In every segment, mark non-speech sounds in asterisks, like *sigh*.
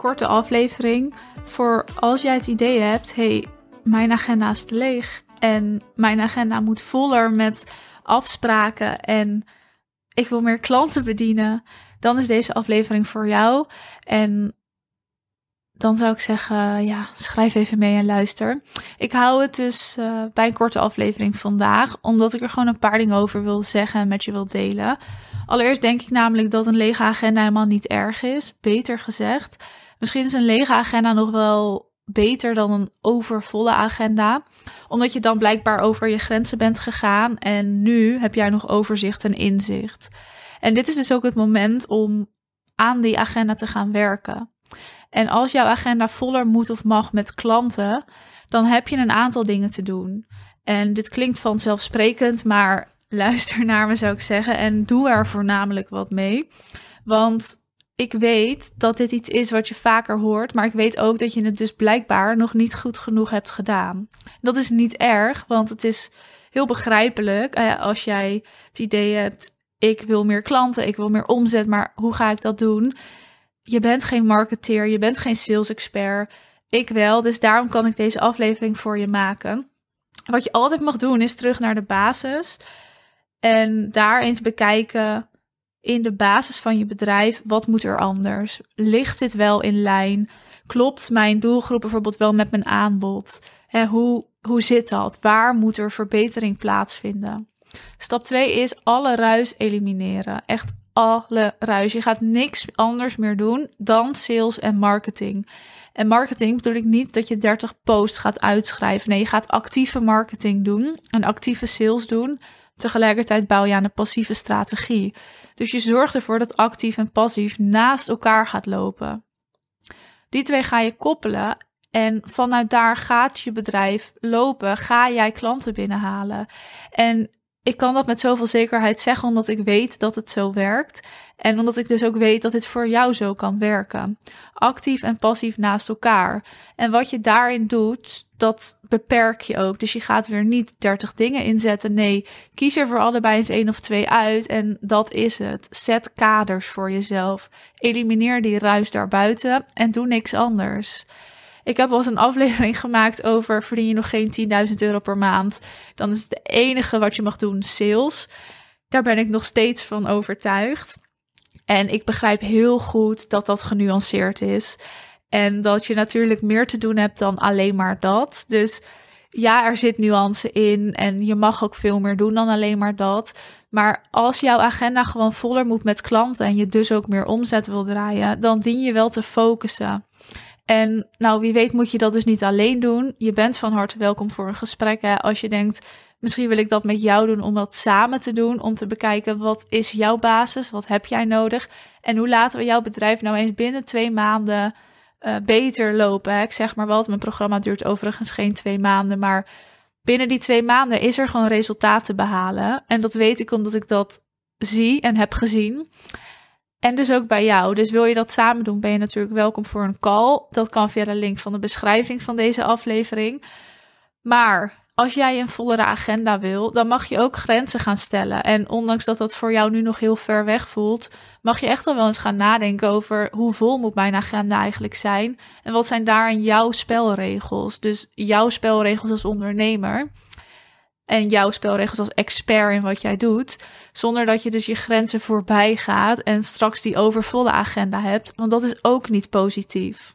Korte aflevering voor als jij het idee hebt: hey, mijn agenda is te leeg en mijn agenda moet voller met afspraken en ik wil meer klanten bedienen, dan is deze aflevering voor jou. En dan zou ik zeggen, ja, schrijf even mee en luister. Ik hou het dus uh, bij een korte aflevering vandaag, omdat ik er gewoon een paar dingen over wil zeggen en met je wil delen. Allereerst denk ik namelijk dat een lege agenda helemaal niet erg is. Beter gezegd, misschien is een lege agenda nog wel beter dan een overvolle agenda, omdat je dan blijkbaar over je grenzen bent gegaan en nu heb jij nog overzicht en inzicht. En dit is dus ook het moment om aan die agenda te gaan werken. En als jouw agenda voller moet of mag met klanten, dan heb je een aantal dingen te doen. En dit klinkt vanzelfsprekend, maar *laughs* luister naar me zou ik zeggen en doe er voornamelijk wat mee. Want ik weet dat dit iets is wat je vaker hoort, maar ik weet ook dat je het dus blijkbaar nog niet goed genoeg hebt gedaan. Dat is niet erg, want het is heel begrijpelijk eh, als jij het idee hebt: ik wil meer klanten, ik wil meer omzet, maar hoe ga ik dat doen? Je bent geen marketeer, je bent geen sales expert. Ik wel, dus daarom kan ik deze aflevering voor je maken. Wat je altijd mag doen is terug naar de basis en daar eens bekijken in de basis van je bedrijf, wat moet er anders? Ligt dit wel in lijn? Klopt mijn doelgroep bijvoorbeeld wel met mijn aanbod? Hè, hoe, hoe zit dat? Waar moet er verbetering plaatsvinden? Stap 2 is alle ruis elimineren. Echt alle ruis. Je gaat niks anders meer doen dan sales en marketing. En marketing bedoel ik niet dat je 30 posts gaat uitschrijven. Nee, je gaat actieve marketing doen en actieve sales doen. Tegelijkertijd bouw je aan een passieve strategie. Dus je zorgt ervoor dat actief en passief naast elkaar gaat lopen. Die twee ga je koppelen en vanuit daar gaat je bedrijf lopen. Ga jij klanten binnenhalen. En ik kan dat met zoveel zekerheid zeggen, omdat ik weet dat het zo werkt. En omdat ik dus ook weet dat dit voor jou zo kan werken. Actief en passief naast elkaar. En wat je daarin doet, dat beperk je ook. Dus je gaat weer niet 30 dingen inzetten. Nee, kies er voor allebei eens één of twee uit. En dat is het. Zet kaders voor jezelf. Elimineer die ruis daarbuiten en doe niks anders. Ik heb wel eens een aflevering *laughs* gemaakt over verdien je nog geen 10.000 euro per maand. Dan is het enige wat je mag doen sales. Daar ben ik nog steeds van overtuigd. En ik begrijp heel goed dat dat genuanceerd is. En dat je natuurlijk meer te doen hebt dan alleen maar dat. Dus ja, er zit nuance in en je mag ook veel meer doen dan alleen maar dat. Maar als jouw agenda gewoon voller moet met klanten en je dus ook meer omzet wil draaien, dan dien je wel te focussen. En nou, wie weet moet je dat dus niet alleen doen. Je bent van harte welkom voor een gesprek. Als je denkt, misschien wil ik dat met jou doen om dat samen te doen. Om te bekijken, wat is jouw basis? Wat heb jij nodig? En hoe laten we jouw bedrijf nou eens binnen twee maanden uh, beter lopen? Ik zeg maar wat, mijn programma duurt overigens geen twee maanden. Maar binnen die twee maanden is er gewoon resultaat te behalen. En dat weet ik omdat ik dat zie en heb gezien. En dus ook bij jou. Dus wil je dat samen doen, ben je natuurlijk welkom voor een call. Dat kan via de link van de beschrijving van deze aflevering. Maar als jij een vollere agenda wil, dan mag je ook grenzen gaan stellen. En ondanks dat dat voor jou nu nog heel ver weg voelt, mag je echt wel eens gaan nadenken over hoe vol moet mijn agenda eigenlijk zijn. En wat zijn daarin jouw spelregels? Dus jouw spelregels als ondernemer en jouw spelregels als expert in wat jij doet. Zonder dat je dus je grenzen voorbij gaat en straks die overvolle agenda hebt. Want dat is ook niet positief.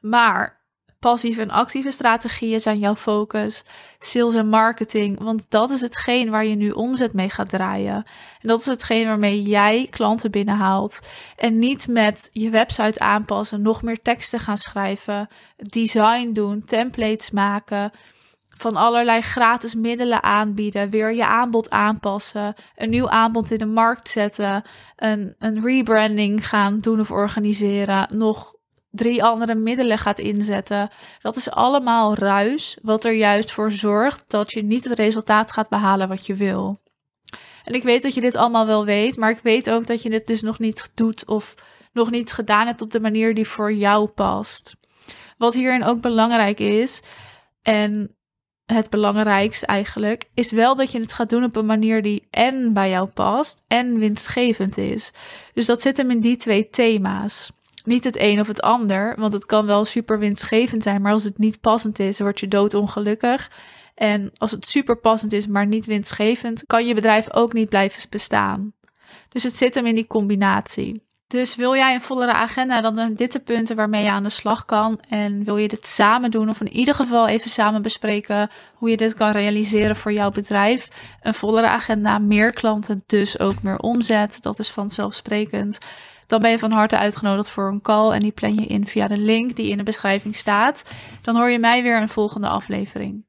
Maar passieve en actieve strategieën zijn jouw focus. Sales en marketing. Want dat is hetgeen waar je nu omzet mee gaat draaien. En dat is hetgeen waarmee jij klanten binnenhaalt. En niet met je website aanpassen, nog meer teksten gaan schrijven, design doen, templates maken van allerlei gratis middelen aanbieden, weer je aanbod aanpassen, een nieuw aanbod in de markt zetten, een, een rebranding gaan doen of organiseren, nog drie andere middelen gaat inzetten. Dat is allemaal ruis, wat er juist voor zorgt dat je niet het resultaat gaat behalen wat je wil. En ik weet dat je dit allemaal wel weet, maar ik weet ook dat je dit dus nog niet doet of nog niet gedaan hebt op de manier die voor jou past. Wat hierin ook belangrijk is, en het belangrijkste eigenlijk, is wel dat je het gaat doen op een manier die en bij jou past en winstgevend is. Dus dat zit hem in die twee thema's. niet het een of het ander, want het kan wel super winstgevend zijn, maar als het niet passend is, word je doodongelukkig. En als het super passend is, maar niet winstgevend, kan je bedrijf ook niet blijven bestaan. Dus het zit hem in die combinatie. Dus wil jij een vollere agenda, dan zijn dit de punten waarmee je aan de slag kan. En wil je dit samen doen, of in ieder geval even samen bespreken hoe je dit kan realiseren voor jouw bedrijf. Een vollere agenda, meer klanten, dus ook meer omzet. Dat is vanzelfsprekend. Dan ben je van harte uitgenodigd voor een call en die plan je in via de link die in de beschrijving staat. Dan hoor je mij weer in een volgende aflevering.